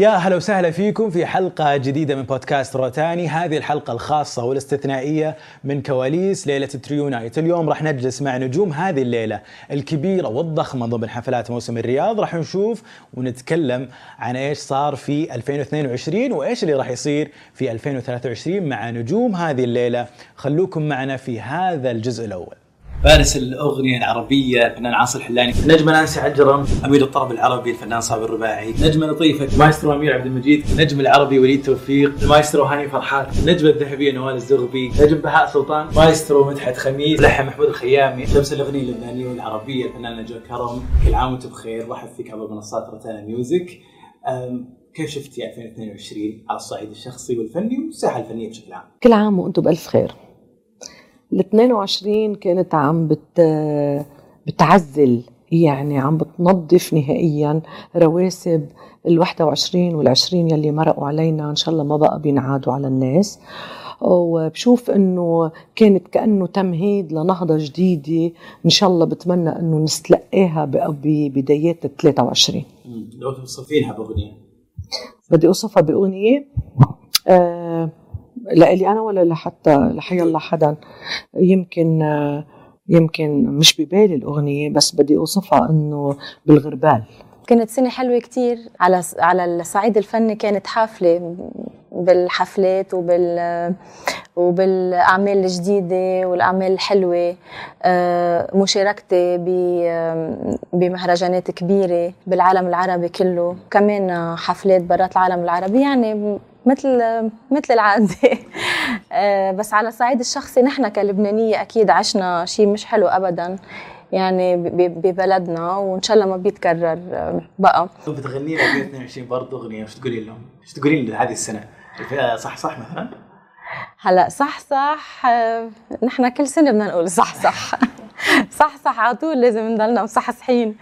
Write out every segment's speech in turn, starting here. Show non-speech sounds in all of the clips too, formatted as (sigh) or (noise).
يا هلا وسهلا فيكم في حلقة جديدة من بودكاست روتانا. هذه الحلقة الخاصة والاستثنائية من كواليس ليلة Trio Night. اليوم راح نجلس مع نجوم هذه الليلة الكبيرة والضخمة ضمن حفلات موسم الرياض. راح نشوف ونتكلم عن إيش صار في 2022 وإيش اللي راح يصير في 2023 مع نجوم هذه الليلة. خلوكم معنا في هذا الجزء الأول. فارس الأغنية العربية الفنان عاصي الحلاني. نجمه نانسي عجرم. أمير الطرب العربي الفنان صابر الرباعي. نجمه لطيفه مايسترو أمير عبد المجيد. نجم العربي وليد توفيق. المايسترو هاني فرحات نجمه الذهبيه نوال الزغبي. نجم بهاء سلطان. مايسترو مدحت خميس. ملحن محمود الخيامي. شمس الأغنية اللبنانية والعربية الفنان نجوى كرم كل عام وأنتم بخير. واحد فيك عبر منصات روتانا ميوزك. كيف شفتي 2022 على الصعيد الشخصي والفني والساحة الفنية بشكل عام؟ كل عام وأنتم بألف خير. ال 22 كانت عم بت بتعزل يعني عم بتنظف نهائيا رواسب ال 21 وال 20 يلي مرقوا علينا. إن شاء الله ما بقى بينعادوا على الناس. وبشوف إنه كانت كأنه تمهيد لنهضة جديدة. إن شاء الله بتمنى إنه نستلقاها ببدايات ال 23 لو توصفينها بأغنية. بدي أوصفها بأغنية. آه لإلي أنا ولا لحتى لحي الله حدا. يمكن يمكن مش ببالي الأغنية بس بدي أوصفها إنه بالغربال. كانت سنة حلوة كتير على على الصعيد الفني كانت حافلة بالحفلات وبال وبالأعمال الجديدة والأعمال الحلوة. مشاركتي بمهرجانات كبيرة بالعالم العربي كله. كمان حفلات برات العالم العربي. يعني مثل مثل العادة (laughs) بس على الصعيد الشخصي نحن كلبنانية أكيد عشنا شيء مش حلو ابدا يعني ببلدنا وإن شاء الله ما بيتكرر بقى بتغني لنا 2022 برضه أغنية وش تقولي لهم؟ وش تقولي لهم هذه السنة؟ صح صح مثلا؟ هلا صح صح نحن كل سنة بدنا نقول صح صح (laughs) صح صح على طول لازم نضلنا مصحصحين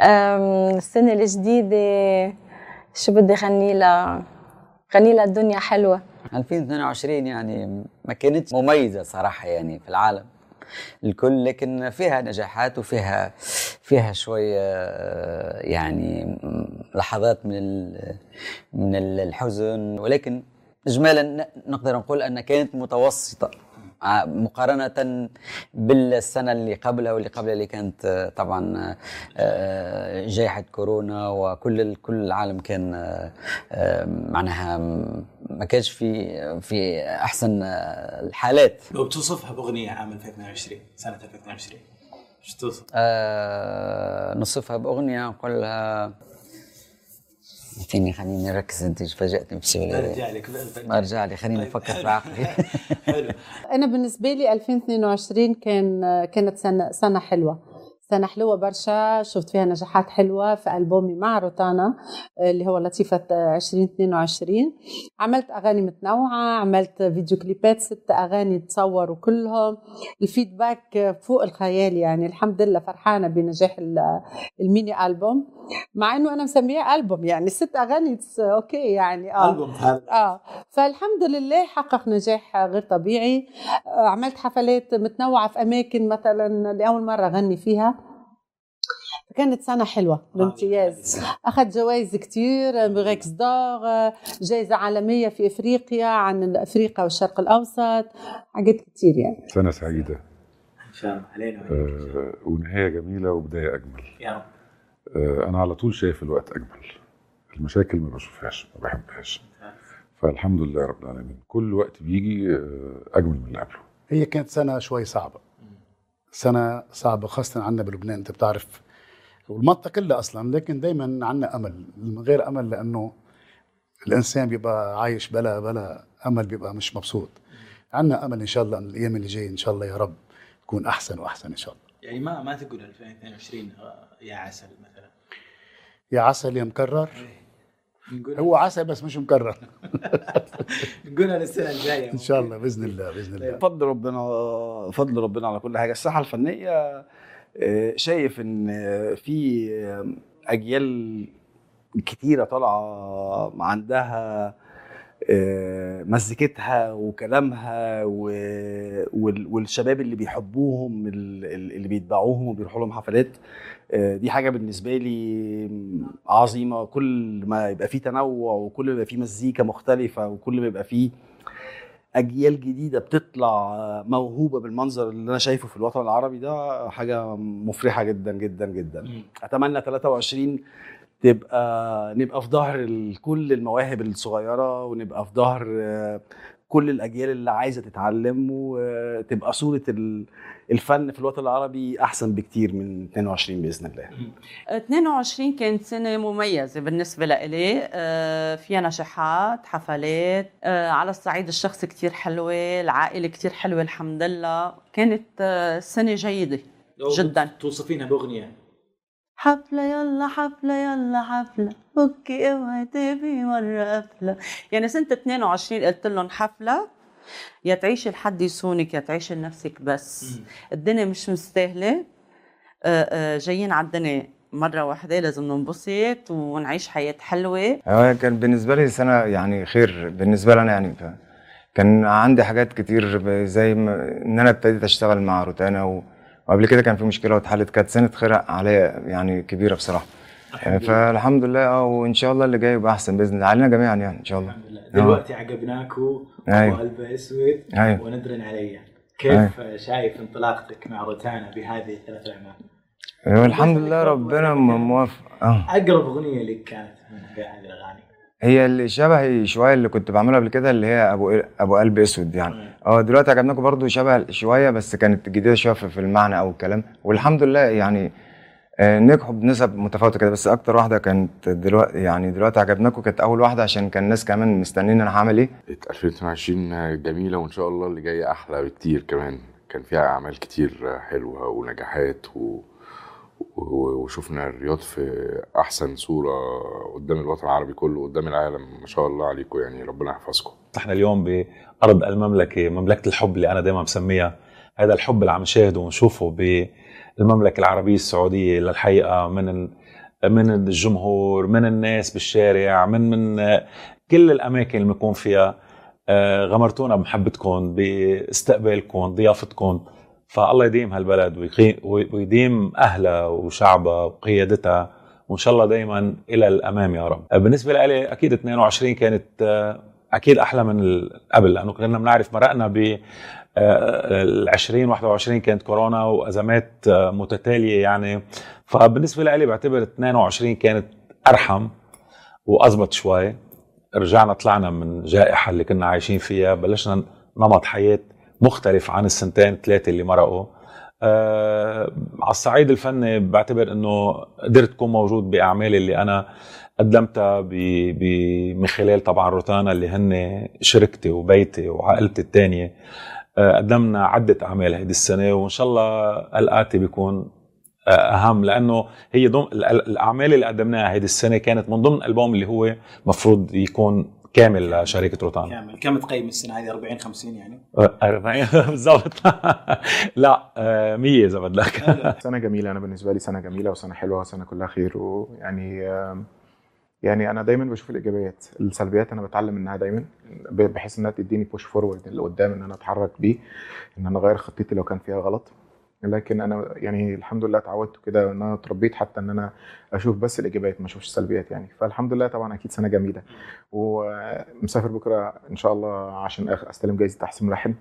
السنة الجديدة شو بدي غني لها غني الدنيا حلوة. 2022 يعني ما كانت مميزة صراحة يعني في العالم. الكل لكن فيها نجاحات وفيها فيها شوية يعني لحظات من من الحزن. ولكن اجمالا نقدر نقول أن كانت متوسطة. مقارنة بالسنة اللي قبلها واللي قبلها اللي كانت طبعا جائحة كورونا وكل كل العالم كان معناها ما كانش في في أحسن الحالات لو بتوصفها بأغنية عام 2022 سنة 2022 شو توصف؟ آه نصفها بأغنية نقول لها فيني خليني اركز انت فاجأتني بسهوله أرجع لك أرجع لي خليني أفكر في عقلي (laughs) أنا بالنسبة لي 2022 كان كانت سنة سنة حلوة. سنة حلوة برشا. شفت فيها نجاحات حلوة في ألبومي مع روتانا اللي هو لطيفة 2022 عملت أغاني متنوعة عملت فيديو كليبات ست أغاني تصوروا كلهم. ال feedback فوق الخيال يعني. الحمد لله فرحانة بنجاح الميني ألبوم. مع إنه أنا مسميه ألبوم يعني. ست أغاني okay يعني آه. ألبوم آه. فالحمد لله حقق نجاح غير طبيعي. آه عملت حفلات متنوعة في أماكن مثلا لأول مرة أغني فيها. كانت سنة حلوة بامتياز. أخذ جوائز كتير Murex d'Or جائزة عالمية في إفريقيا عن أفريقيا والشرق الأوسط حاجات كتير يعني. سنة سعيدة. إن شاء الله. علينا آه ونهاية جميلة وبداية أجمل. يا رب. آه أنا على طول شايف الوقت أجمل. المشاكل ما بشوفهاش ما بحبهاش. فالحمد لله رب العالمين. كل وقت بيجي آه أجمل من اللي قبله. هي كانت سنة شوي صعبة. سنة صعبة خاصة عندنا بلبنان. أنت بتعرف والمنطقة كلها أصلا لكن دايما عندنا أمل من غير أمل لأنه الإنسان بيبقى عايش بلا بلا أمل بيبقى مش مبسوط. عندنا أمل إن شاء الله أن الأيام اللي جاية إن شاء الله يا رب تكون أحسن وأحسن إن شاء الله. يعني ما ما تقول 2022 يا عسل مثلا؟ يا عسل يا مكرر؟ هو عسل بس مش مكرر. (laughs) نقولها للسنة الجاية. إن شاء الله بإذن الله بإذن الله. فضل ربنا فضل ربنا على كل حاجة. الساحة الفنية شايف إن في أجيال كتيرة طالعة عندها مزيكتها وكلامها والشباب اللي بيحبوهم ال- ال- اللي بيتبعوهم وبيروحوا لهم حفلات آه، دي حاجة بالنسبة لي عظيمة. كل ما يبقى فيه تنوع وكل ما يبقى فيه مزيكا مختلفة وكل ما يبقى فيه أجيال جديدة بتطلع موهوبة بالمنظر اللي أنا شايفه في الوطن العربي ده حاجة مفرحة جدا جدا جدا. أتمنى 23 تبقى نبقى في ظهر كل المواهب الصغيرة ونبقى في ظهر كل الأجيال اللي عايزة تتعلم وتبقى صورة ال- الفن في الوطن العربي أحسن بكتير من 22 بإذن الله. 22 كانت سنة مميزة بالنسبة لإلي. آه، فيها نجاحات حفلات. آه، على الصعيد الشخصي كتير حلوة العائلة كتير حلوة الحمد لله. كانت آه، سنة جيدة جدا. توصفينها بأغنية. حفلة يلا حفلة يلا حفلة. بكي أوعي تبي مرة قفلة. يعني سنة 22 قلت لهم حفلة يا تعيشي لحد يسونك يا تعيشي لنفسك بس. الدنيا مش مستاهلة. آه، آه، جايين على الدنيا مرة واحدة لازم ننبسط ونعيش حياة حلوة. هو كان بالنسبة لي سنة يعني خير بالنسبة لي أنا يعني. ف- كان عندي حاجات كتير زي ما إن أنا ابتديت أشتغل مع روتانا و- وقبل كده كان في مشكلة واتحلت كانت سنة خير عليا يعني كبيرة بصراحة. فالحمد لله آه وإن شاء الله اللي جاي يبقى أحسن بإذن الله. علينا جميعا يعني إن شاء الله. دلوقتي عقبناكو أيوة. أبو قلب أسود أيوة. وندرن علي كيف شايف انطلاقتك مع روتانا بهذه الثلاث اعمال؟ الحمد لله ربنا م- موفق. آه. أقرب أغنية لك كانت من هذه الأغاني؟ هي اللي شبهي شوية اللي كنت بعملها قبل كده اللي هي أبو أبو قلب أسود يعني. آه دلوقتي عجبناكم برضو شبه شوية بس كانت جديدة شوية في المعنى أو الكلام. والحمد لله يعني آه، نجحوا بنسب متفاوتة كده. بس أكتر واحدة كانت دلوقتي يعني دلوقتي عجبناكم كانت أول واحدة عشان كان الناس كمان مستنيين أنا هعمل إيه. 2022 جميلة وإن شاء الله اللي جاي أحلى بكتير كمان. كان فيها أعمال كتير حلوة ونجاحات و... وشفنا الرياض في أحسن صورة قدام الوطن العربي كله قدام العالم ما شاء الله عليكم يعني ربنا يحفظكم. إحنا اليوم بأرض المملكة مملكة الحب اللي أنا دائما مسميها هذا الحب اللي عم نشاهده ونشوفه بالمملكة العربية السعودية للحقيقة من من الجمهور من الناس بالشارع من من كل الأماكن اللي بنكون فيها. آه، غمرتونا بمحبتكم باستقبالكم ضيافتكم فالله يديم هالبلد ويديم اهلها وشعبها وقيادتها وإن شاء الله دائما إلى الأمام يا رب. بالنسبة لي أكيد 22 كانت آه، أكيد أحلى من قبل لأنه كنا بنعرف مرقنا ب ال 20 21 كانت كورونا وأزمات آه، متتالية يعني. فبالنسبة لي بعتبر 22 كانت أرحم واضبط شوي. رجعنا طلعنا من جائحة اللي كنا عايشين فيها بلشنا نمط حياة مختلف عن السنتين ثلاثة اللي مرقوا آه على الصعيد الفني بعتبر إنه قدرت اكون موجود بأعمالي اللي أنا قدمتها. من خلال طبعا روتانا اللي هن شركتي وبيتي وعائلتي الثانية آه قدمنا عدة أعمال هيدي السنة وإن شاء الله الاتي بيكون آه، أهم لأنه هي ضمن ال- ال- الأعمال اللي قدمناها هيدي السنة كانت من ضمن ألبوم اللي هو مفروض يكون كامل لشركه روتانا. كامل. كم تقيم السنة هذه؟ 40 50 يعني؟ آه، 40 (laughs) بالضبط. لا آه، 100 إذا بدك. (laughs) سنة جميلة. أنا بالنسبة لي سنة جميلة وسنة حلوة وسنة كلها خير ويعني يعني أنا دايما بشوف الإيجابيات السلبيات. أنا بتعلم منها دايما. بحيث إنها تديني push forward لقدام إن أنا أتحرك بيه إن أنا أغير خطتي لو كان فيها غلط. لكن أنا يعني الحمد لله اتعودت كده إن أنا اتربيت حتى إن أنا أشوف بس الإيجابيات ما أشوفش السلبيات يعني. فالحمد لله طبعا أكيد سنة جميلة. ومسافر بكرة إن شاء الله عشان أستلم جايزة أحسن ملحن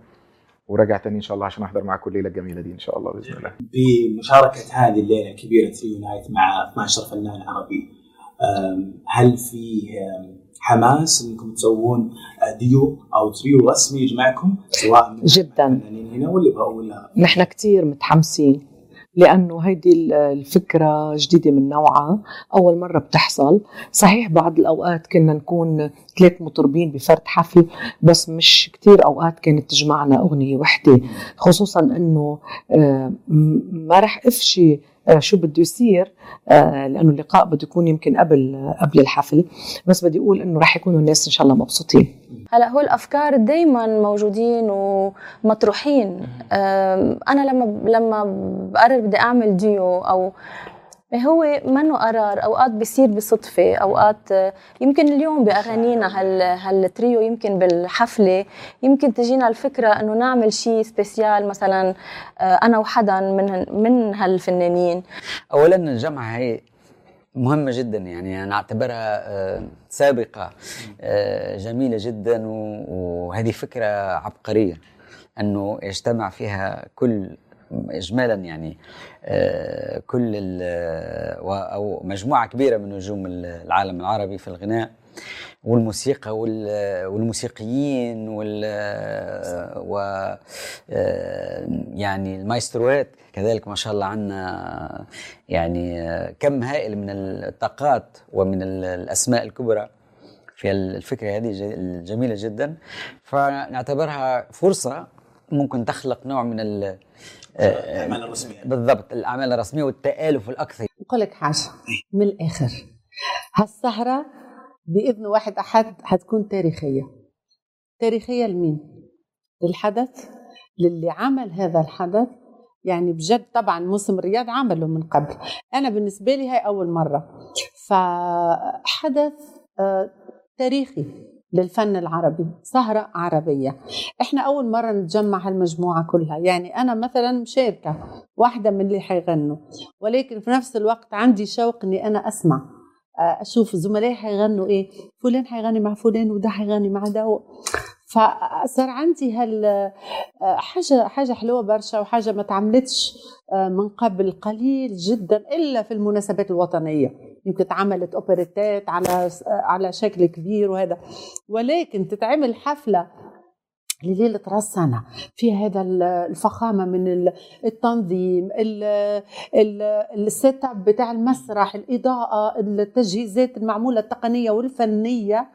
وراجع تاني إن شاء الله عشان أحضر معاكم الليلة الجميلة دي إن شاء الله بإذن الله. بمشاركه هذه الليلة الكبيرة Trio Night مع 12 فنان عربي هل في حماس إنكم تسوون آه، ديو أو تريو رسمي يجمعكم سواء من جدا. هنا بقى ولا؟ نحن كتير متحمسين لأنه هيدي ال- الفكرة جديدة من نوعها أول مرة بتحصل. صحيح بعض الأوقات كنا نكون ثلاث مطربين بفرد حفل بس مش كتير أوقات كانت تجمعنا أغنية وحدة خصوصا أنه آه، ما رح أفشي آه، شو بده يصير آه، لأنه اللقاء بده يكون يمكن قبل قبل الحفل. بس بدي أقول أنه رح يكونوا الناس إن شاء الله مبسوطين. هلأ هو الأفكار دائما موجودين ومطروحين. أنا لما لما بقرر بدي أعمل ديو أو هو منه قرار. أوقات بيصير بصدفة أوقات يمكن اليوم بأغانينا هال هالتريو يمكن بالحفلة يمكن تجينا الفكرة إنه نعمل شيء spécial مثلا آه، أنا وحدا من من هالفنانين. اولا الجامعة هي مهمة جدا يعني أنا أعتبرها آه، سابقة آه، جميلة جدا وهذه فكرة عبقرية أنه يجتمع فيها كل إجمالا يعني آه، كل ال- و- أو مجموعة كبيرة من نجوم العالم العربي في الغناء والموسيقى وال- والموسيقيين وال و آه، يعني المايستروات كذلك ما شاء الله عندنا يعني آه، كم هائل من الطاقات ومن ال- الأسماء الكبرى في الفكرة هذه ج- جميله جدا. فنعتبرها فرصة ممكن تخلق نوع من ال الأعمال الرسمية. بالضبط الأعمال الرسمية والتآلف الاكثر نقول لك حاجة من الآخر هالسهرة بإذن واحد أحد حتكون تاريخية. تاريخية لمين؟ للحدث للي عمل هذا الحدث. يعني بجد طبعا موسم الرياض عمله من قبل. أنا بالنسبة لي هاي أول مرة. فحدث آه، تاريخي. للفن العربي سهرة عربية. إحنا أول مرة نتجمع هالمجموعة كلها. يعني أنا مثلا مشاركة واحدة من اللي حيغنوا ولكن في نفس الوقت عندي شوق إني أنا أسمع آه، أشوف زملائي حيغنوا إيه فلان حيغني مع فلان وده حيغني مع ده فصار عندي هال آه، حاجة حاجة حلوة برشا وحاجة ما تعملتش آه، من قبل قليل جدا إلا في المناسبات الوطنية. يمكن اتعملت اوبريتات على على شكل كبير وهذا. ولكن تتعمل حفلة لليلة راس سنة في هذا ال- الفخامة من ال- التنظيم ال- ال- السـ set up بتاع المسرح الإضاءة التجهيزات المعمولة التقنية والفنية.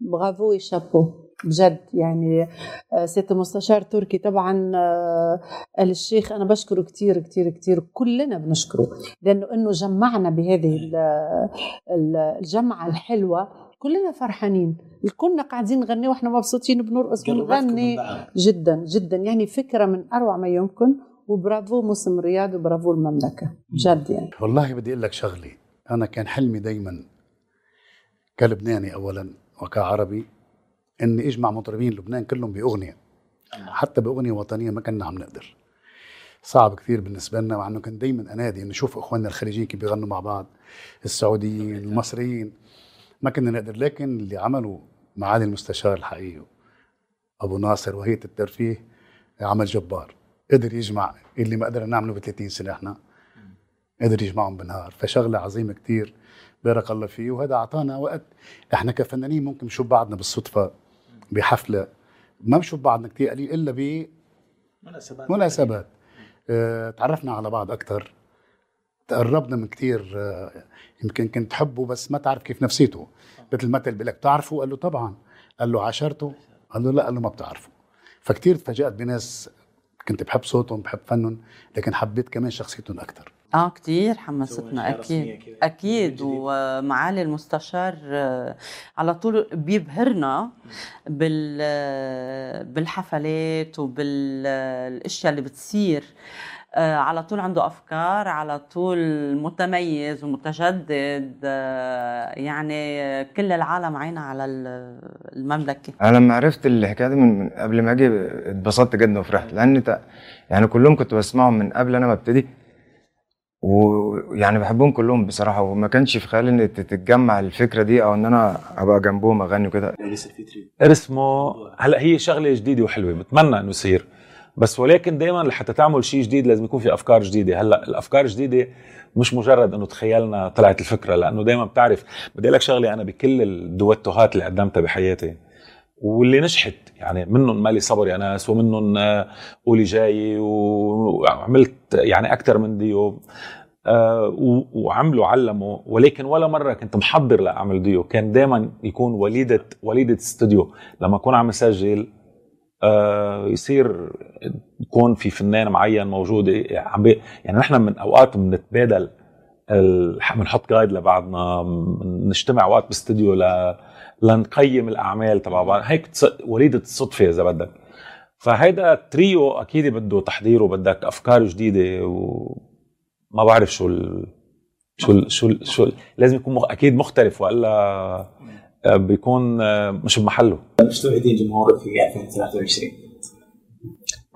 برافو شابو بجد يعني آه، سيادة المستشار تركي طبعا آه، آل الشيخ أنا بشكره كتير كتير كتير كلنا بنشكره لأنه إنه جمعنا بهذه ال- ال- الجمعة الحلوة كلنا فرحانين كنا قاعدين نغني وإحنا مبسوطين بنرقص ونغني جدا جدا يعني فكرة من أروع ما يمكن وبرافو موسم الرياض وبرافو المملكة بجد يعني. والله بدي أقول لك شغلة أنا كان حلمي دائما كلبناني اولا وكعربي إني إجمع مطربين لبنان كلهم بأغنية. حتى بأغنية وطنية ما كنا عم نقدر. صعب كثير بالنسبة لنا مع إنه كنت دائما أنادي إنه نشوف إخواننا الخليجيين كيف بيغنوا مع بعض السعوديين المصريين. ما كنا نقدر لكن اللي عمله معالي المستشار الحقيقي أبو ناصر وهيئة الترفيه عمل جبار. قدر يجمع اللي ما قدرنا نعمله ب 30 سنة إحنا. قدر يجمعهم بنهار فشغلة عظيمة كتير بارك الله فيه وهذا أعطانا وقت. إحنا كفنانين ممكن نشوف بعضنا بالصدفة بحفلة ما بنشوف بعضنا كتير قليل إلا ب مناسبات. مناسبات. آه، تعرفنا على بعض أكثر تقربنا من كتير. آه، يمكن كنت تحبه بس ما تعرف كيف نفسيته. مثل المثل بيقول لك بتعرفه؟ قال له طبعا. قال له عاشرته؟ قال له لا قال له ما بتعرفه. فكتير تفاجأت بناس كنت بحب صوتهم بحب فنهم لكن حبيت كمان شخصيتهم أكثر آه كتير حمستنا أكيد أكيد ومعالي المستشار آه، على طول بيبهرنا بال آه، بالحفلات وبالاشياء اللي بتصير. آه، على طول عنده أفكار على طول متميز ومتجدد آه، يعني كل العالم عينها على ال- المملكة. أنا لما عرفت الحكاية دي من من قبل ما أجي اتبسطت جدا وفرحت لأن ت- يعني كلهم كنت بسمعهم من قبل أنا ما أبتدي. ويعني بحبهم كلهم بصراحة وما كانش في خيالي إن تتجمع الفكرة دي أو إن أنا أبقى جنبهم أغني وكده. ارسمه هلا هي شغلة جديدة وحلوة بتمنى إنه يصير. بس ولكن دائما لحتى تعمل شيء جديد لازم يكون في أفكار جديدة. هلا الأفكار الجديدة مش مجرد إنه تخيلنا طلعت الفكرة لأنه دائما بتعرف. بدي أقول لك شغلة أنا بكل الدوتوهات اللي قدمتها بحياتي. واللي نجحت. يعني منهم مالي صبر يا ناس ومنهم آه، قولي جاي وعملت يعني أكثر من ديو آه، وعملوا علموا. ولكن ولا مرة كنت محضر لأعمل ديو كان دائما يكون وليدة وليدة استوديو. لما أكون عم أسجل آه، يصير يكون في فنان معين موجود. يعني نحن من أوقات بنتبادل بنحط جايد لبعضنا بنجتمع وقت باستوديو ل لنقيم الأعمال تبع بعض. هيك وليدة الصدفة إذا بدك. فهيدا تريو أكيد بده تحضير وبدك أفكار جديدة وما بعرف شو ال... شو ال- شو ال- شو ال- لازم يكون مخ... أكيد مختلف وإلا آه، بيكون آه، مش بمحله. إيش توعدين جمهورك في 2023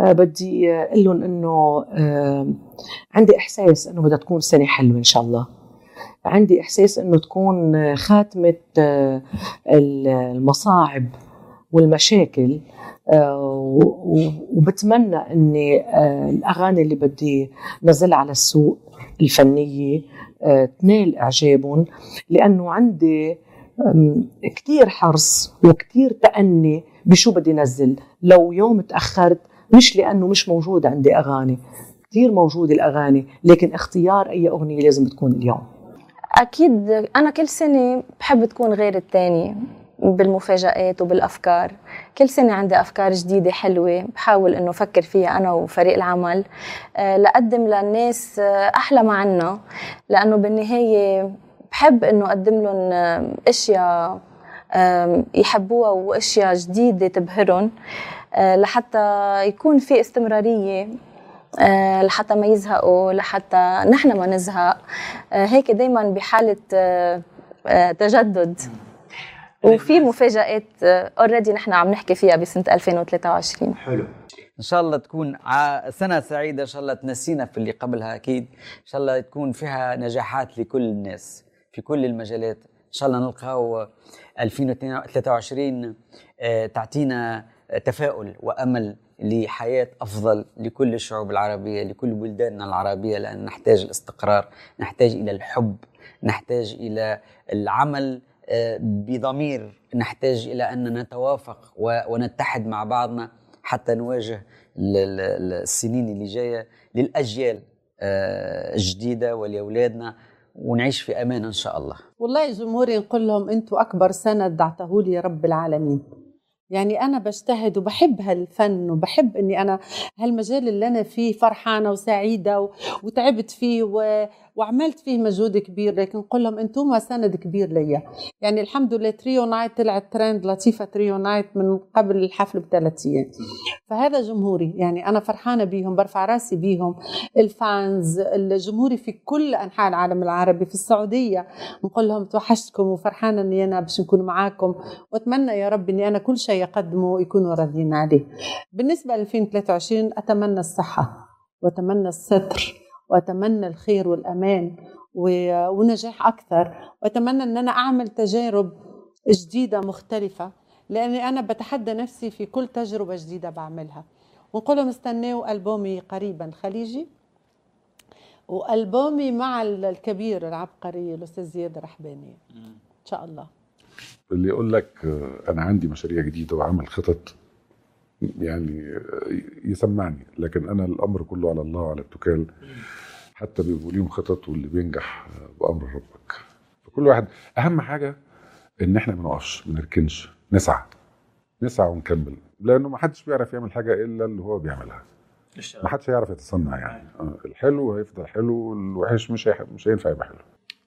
آه، بدي أقول لهم إنه عندي إحساس إنه بدها تكون سنة حلوة إن شاء الله. عندي إحساس إنه تكون آه، خاتمة آه، المصاعب والمشاكل آه، وبتمنى إني الأغاني اللي بدي نزلها على السوق الفنية تنال إعجابهم لأنه عندي كتير حرص وكتير تأني بشو بدي نزل. لو يوم تأخرت مش لأنه مش موجود عندي أغاني كتير موجودة الأغاني لكن اختيار أي أغنية لازم تكون اليوم. أكيد أنا كل سنة بحب تكون غير التانية بالمفاجآت وبالأفكار. كل سنة عندي أفكار جديدة حلوة بحاول إنه أفكر فيها أنا وفريق العمل. آه، لأقدم للناس آه، أحلى ما عنا. لأنه بالنهاية بحب إنه أقدم لهم آه، أشياء آم، يحبوها وأشياء جديدة تبهرهم. آه، لحتى يكون في استمرارية. آه، لحتى ما يزهقوا لحتى نحن ما نزهق. آه، هيك دايما بحالة آه، آه، تجدد. وفي مفاجآت اوريدي نحن عم نحكي فيها بسنة 2023 حلو. إن شاء الله تكون سنة سعيدة إن شاء الله تنسينا في اللي قبلها أكيد. إن شاء الله تكون فيها نجاحات لكل الناس في كل المجالات. إن شاء الله نلقاو 2023 آه، تعطينا تفاؤل وأمل. لحياة أفضل لكل الشعوب العربية لكل بلداننا العربية لأن نحتاج الاستقرار نحتاج إلى الحب نحتاج إلى العمل آه، بضمير نحتاج إلى ان نتوافق ونتحد مع بعضنا حتى نواجه ال- ال- ال- السنين اللي جاية للأجيال آه، الجديدة ولأولادنا ونعيش في أمان إن شاء الله. والله جمهوري نقول لهم أنتوا أكبر سند دعته لي رب العالمين. يعني أنا بجتهد وبحب هالفن وبحب إني أنا هالمجال اللي أنا فيه فرحانة وسعيدة و... وتعبت فيه. وعملت فيه مجهود كبير لكن نقول لهم أنتم سند كبير ليا. يعني الحمد لله Trio Night طلعت ترند لطيفة Trio Night من قبل الحفل بثلاث أيام. فهذا جمهوري يعني أنا فرحانة بيهم برفع راسي بيهم. ال fans الجمهوري في كل أنحاء العالم العربي في السعودية. نقول لهم توحشتكم وفرحانة إني أنا باش نكون معاكم. وأتمنى يا رب إني أنا كل شيء اقدمه يكونوا راضيين عليه. بالنسبة ل 2023 أتمنى الصحة وأتمنى الستر. وأتمنى الخير والأمان ونجاح أكثر. وأتمنى إن أنا أعمل تجارب جديدة مختلفة لأني أنا بتحدى نفسي في كل تجربة جديدة بعملها. ونقول لهم استنوا ألبومي قريبا خليجي. وألبومي مع الكبير العبقري الأستاذ زياد الرحباني إن شاء الله. اللي يقول لك آه، أنا عندي مشاريع جديدة وعامل خطط يعني آه، يسمعني. لكن أنا الأمر كله على الله وعلى التكال. حتى بيبقوا ليهم خطط واللي بينجح آه، بأمر ربك. فكل واحد أهم حاجة إن إحنا ما نقفش ما نركنش نسعى. نسعى ونكمل. لأنه ما حدش بيعرف يعمل حاجة إلا اللي هو بيعملها. ما حدش هيعرف يتصنع يعني. آه، الحلو هيفضل حلو الوحش مش هيح- مش هينفع يبقى حلو.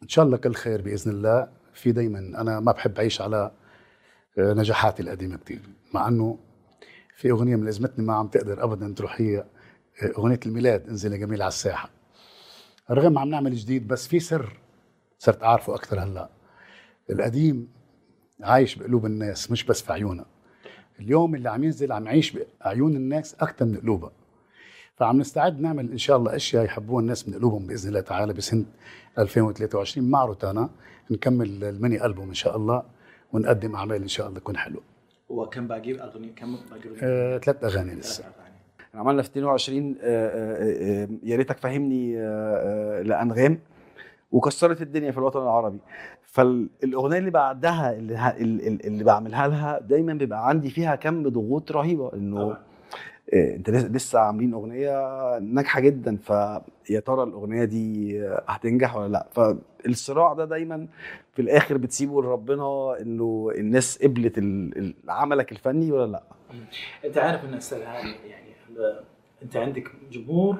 إن شاء الله كل خير بإذن الله. في دايما أنا ما بحب أعيش على نجاحاتي القديمة كتير. مع إنه في أغنية ملازمتني ما عم تقدر ابدا تروح هي آه، أغنية الميلاد انزل يا جميل على الساحة. رغم عم نعمل جديد بس في سر صرت أعرفه أكثر هلأ. القديم عايش بقلوب الناس مش بس في عيونها اليوم اللي عم ينزل عم يعيش بعيون الناس أكثر من قلوبها. فعم نستعد نعمل إن شاء الله أشياء يحبوها الناس من قلوبهم بإذن الله تعالى بسنة 2023 مع روتانا نكمل الميني ألبوم إن شاء الله ونقدم أعمال إن شاء الله تكون حلوة. وكم باقي اغنيه كم باقي؟ آه، ثلاث أغاني لسه. عملنا في 22 آه، آه، آه، يا ريتك فهمني آه، لأنغام وكسرت الدنيا في الوطن العربي. فالأغنية اللي بعدها اللي, اللي, بعملها لها دايما بيبقى عندي فيها كم ضغوط رهيبة إنه انت لس- لسه عاملين أغنية ناجحة جدا فيا ترى الأغنية دي آه، هتنجح ولا لأ؟ فالصراع ده دايما في الآخر بتسيبه لربنا إنه الناس قبلت عملك الفني ولا لأ؟ أنت عارف ان هاني يعني أنت عندك جمهور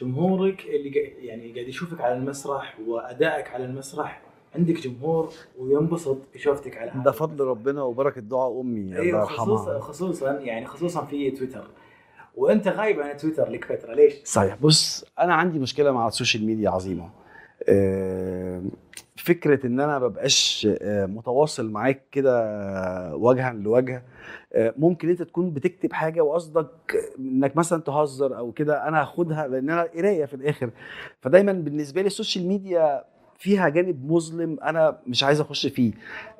جمهورك اللي يعني قاعد يشوفك على المسرح وأدائك على المسرح عندك جمهور وينبسط بشوفتك على هذا ده فضل ربنا وبركة دعاء أمي الله أيوه خصوصا خصوصا يعني خصوصا في تويتر. وأنت غايب عن تويتر لك فتره ليش؟ صحيح. بص أنا عندي مشكلة مع السوشيال ميديا عظيمة. آه، فكرة إن أنا مبقاش آه، متواصل معاك كده وجها لوجه آه، ممكن أنت تكون بتكتب حاجة وقصدك إنك مثلا تهزر أو كده أنا هاخدها لأن أنا قراية في الآخر. فدايما بالنسبة لي السوشيال ميديا فيها جانب مظلم أنا مش عايز أخش فيه.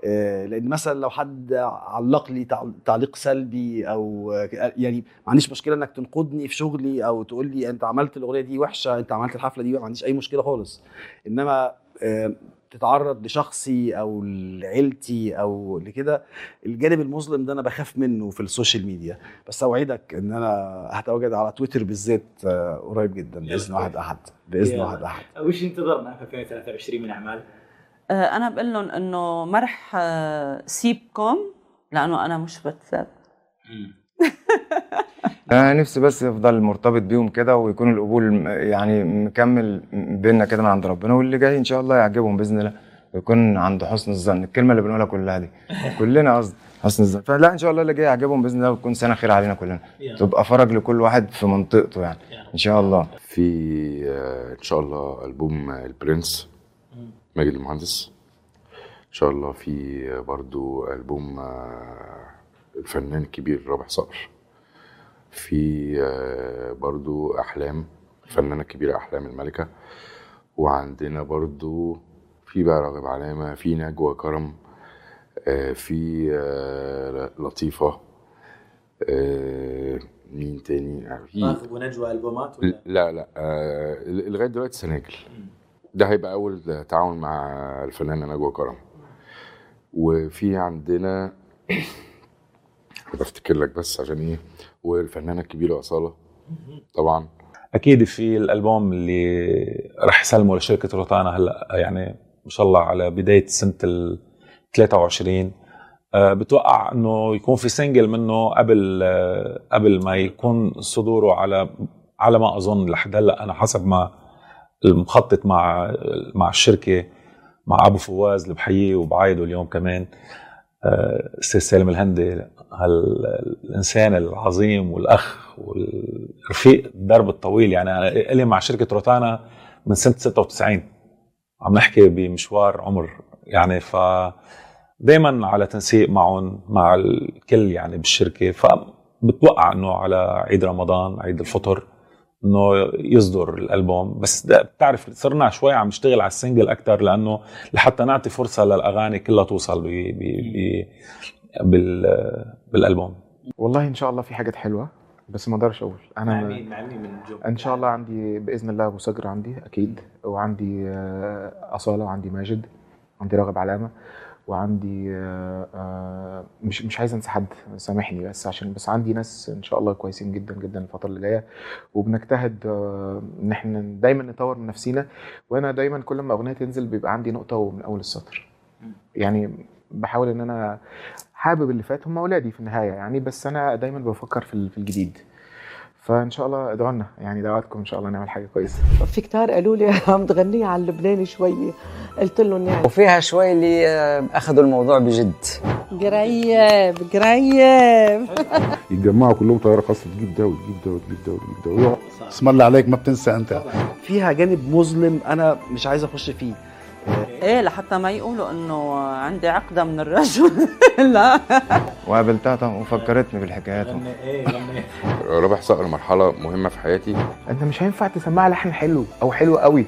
آه، لأن مثلا لو حد علق لي تعل- تعليق سلبي أو يعني ما عنديش مشكلة إنك تنقدني في شغلي أو تقول لي أنت عملت الأغنية دي وحشة أنت عملت الحفلة دي ما عنديش أي مشكلة خالص. إنما آه، تتعرض لشخصي أو لعيلتي أو لكده الجانب المظلم ده أنا بخاف منه في السوشيال ميديا بس أوعدك إن أنا هتواجد على تويتر بالذات آه، قريب جدا بإذن واحد أحد بإذن. واحد أحد وش ينتظرنا في 2023 من أعمال؟ آه، أنا بقول لهم إنه ما رح آه، سيبكم لأنه أنا مش بيتساب (laughs) أنا نفسي بس يفضل مرتبط بيهم كده ويكون القبول يعني مكمل بينا كده من عند ربنا واللي جاي إن شاء الله يعجبهم بإذن الله ويكون عند حسن الظن. الكلمة اللي بنقولها كلها دي. (laughs) كلنا قصدي حسن الظن. فلا إن شاء الله اللي جاي يعجبهم بإذن الله وتكون سنة خير علينا كلنا. تبقى فرج لكل واحد في منطقته يعني. إن شاء الله. في آه، إن شاء الله ألبوم البرنس ماجد المهندس. إن شاء الله في آه، برضو ألبوم آه، الفنان الكبير رابح صقر. في آه، برضو أحلام الفنانه الكبيره أحلام الملكة. وعندنا برضو في بقى راغب علامة في نجوى كرم آه، في آه، لطيفة آه، مين تاني؟ في راغب ونجوى ألبومات ولا؟ لا لا لغاية دلوقتي سناجل. ده هيبقى أول تعاون مع الفنانة نجوى كرم. وفي عندنا (coughs) بفتكر لك بس عشان إيه؟ والفنانة الكبيرة أصالة. طبعا. أكيد في الألبوم اللي رح يسلمه لشركة روتانا هلأ يعني ما شاء الله على بداية سنة ال 23 آه، بتوقع إنه يكون في single منه قبل آه، قبل ما يكون صدوره على على ما أظن لحد هلأ أنا حسب ما المخطط مع مع الشركة مع أبو فواز اللي بحييه وبعايده اليوم كمان. أستاذ سالم الهندي هالانسان العظيم والأخ والرفيق الدرب الطويل يعني أنا الي مع شركة روتانا من سنة 96 عم نحكي بمشوار عمر يعني ف دائما على تنسيق معهم مع الكل يعني بالشركة فبتوقع إنه على عيد رمضان عيد الفطر إنه يصدر الألبوم. بس بتعرف صرنا شوي عم نشتغل على السنجل أكثر لأنه لحتى نعطي فرصة للأغاني كلها توصل ب ب ب بال بالألبوم. والله إن شاء الله في حاجات حلوة بس ما أقدرش أقول. أنا مع مين مع مين من النجوم؟ إن شاء الله عندي بإذن الله أبو سجر عندي أكيد. وعندي آه، أصالة وعندي ماجد عندي راغب علامة. وعندي آه، آه، مش مش عايز انسى حد سامحني بس عشان بس عندي ناس إن شاء الله كويسين جدا جدا الفترة اللي جاية. وبنجتهد آه، إن إحنا دايما نطور من نفسينا. وأنا دايما كل ما أغنية تنزل بيبقى عندي نقطة ومن أول السطر. يعني بحاول إن أنا حابب اللي فات هم أولادي في النهاية يعني بس أنا دايما بفكر في ال- في الجديد. فإن شاء الله ادعوا لنا يعني دعواتكم إن شاء الله نعمل حاجة كويسة. في كتار قالوا لي (laughs) عم تغنيها على اللبناني شوية قلت لهم يعني. وفيها شوي اللي آه، أخذوا الموضوع بجد. قريب قريب. يتجمعوا كلهم طيارة خاصة تجيب ده وتجيب ده وتجيب ده وتجيب ده. اسم الله عليك ما بتنسى أنت. فيها جانب مظلم أنا مش عايز أخش فيه. إيه لحتى ما يقولوا إنه عندي عقدة من الرجل. (laughs) لا. وقابلتها طبعا وفكرتني بالحكايات. إيه غني رابح صقر مرحلة مهمة في حياتي. أنت مش هينفع تسمعها لحن حلو أو حلو قوي.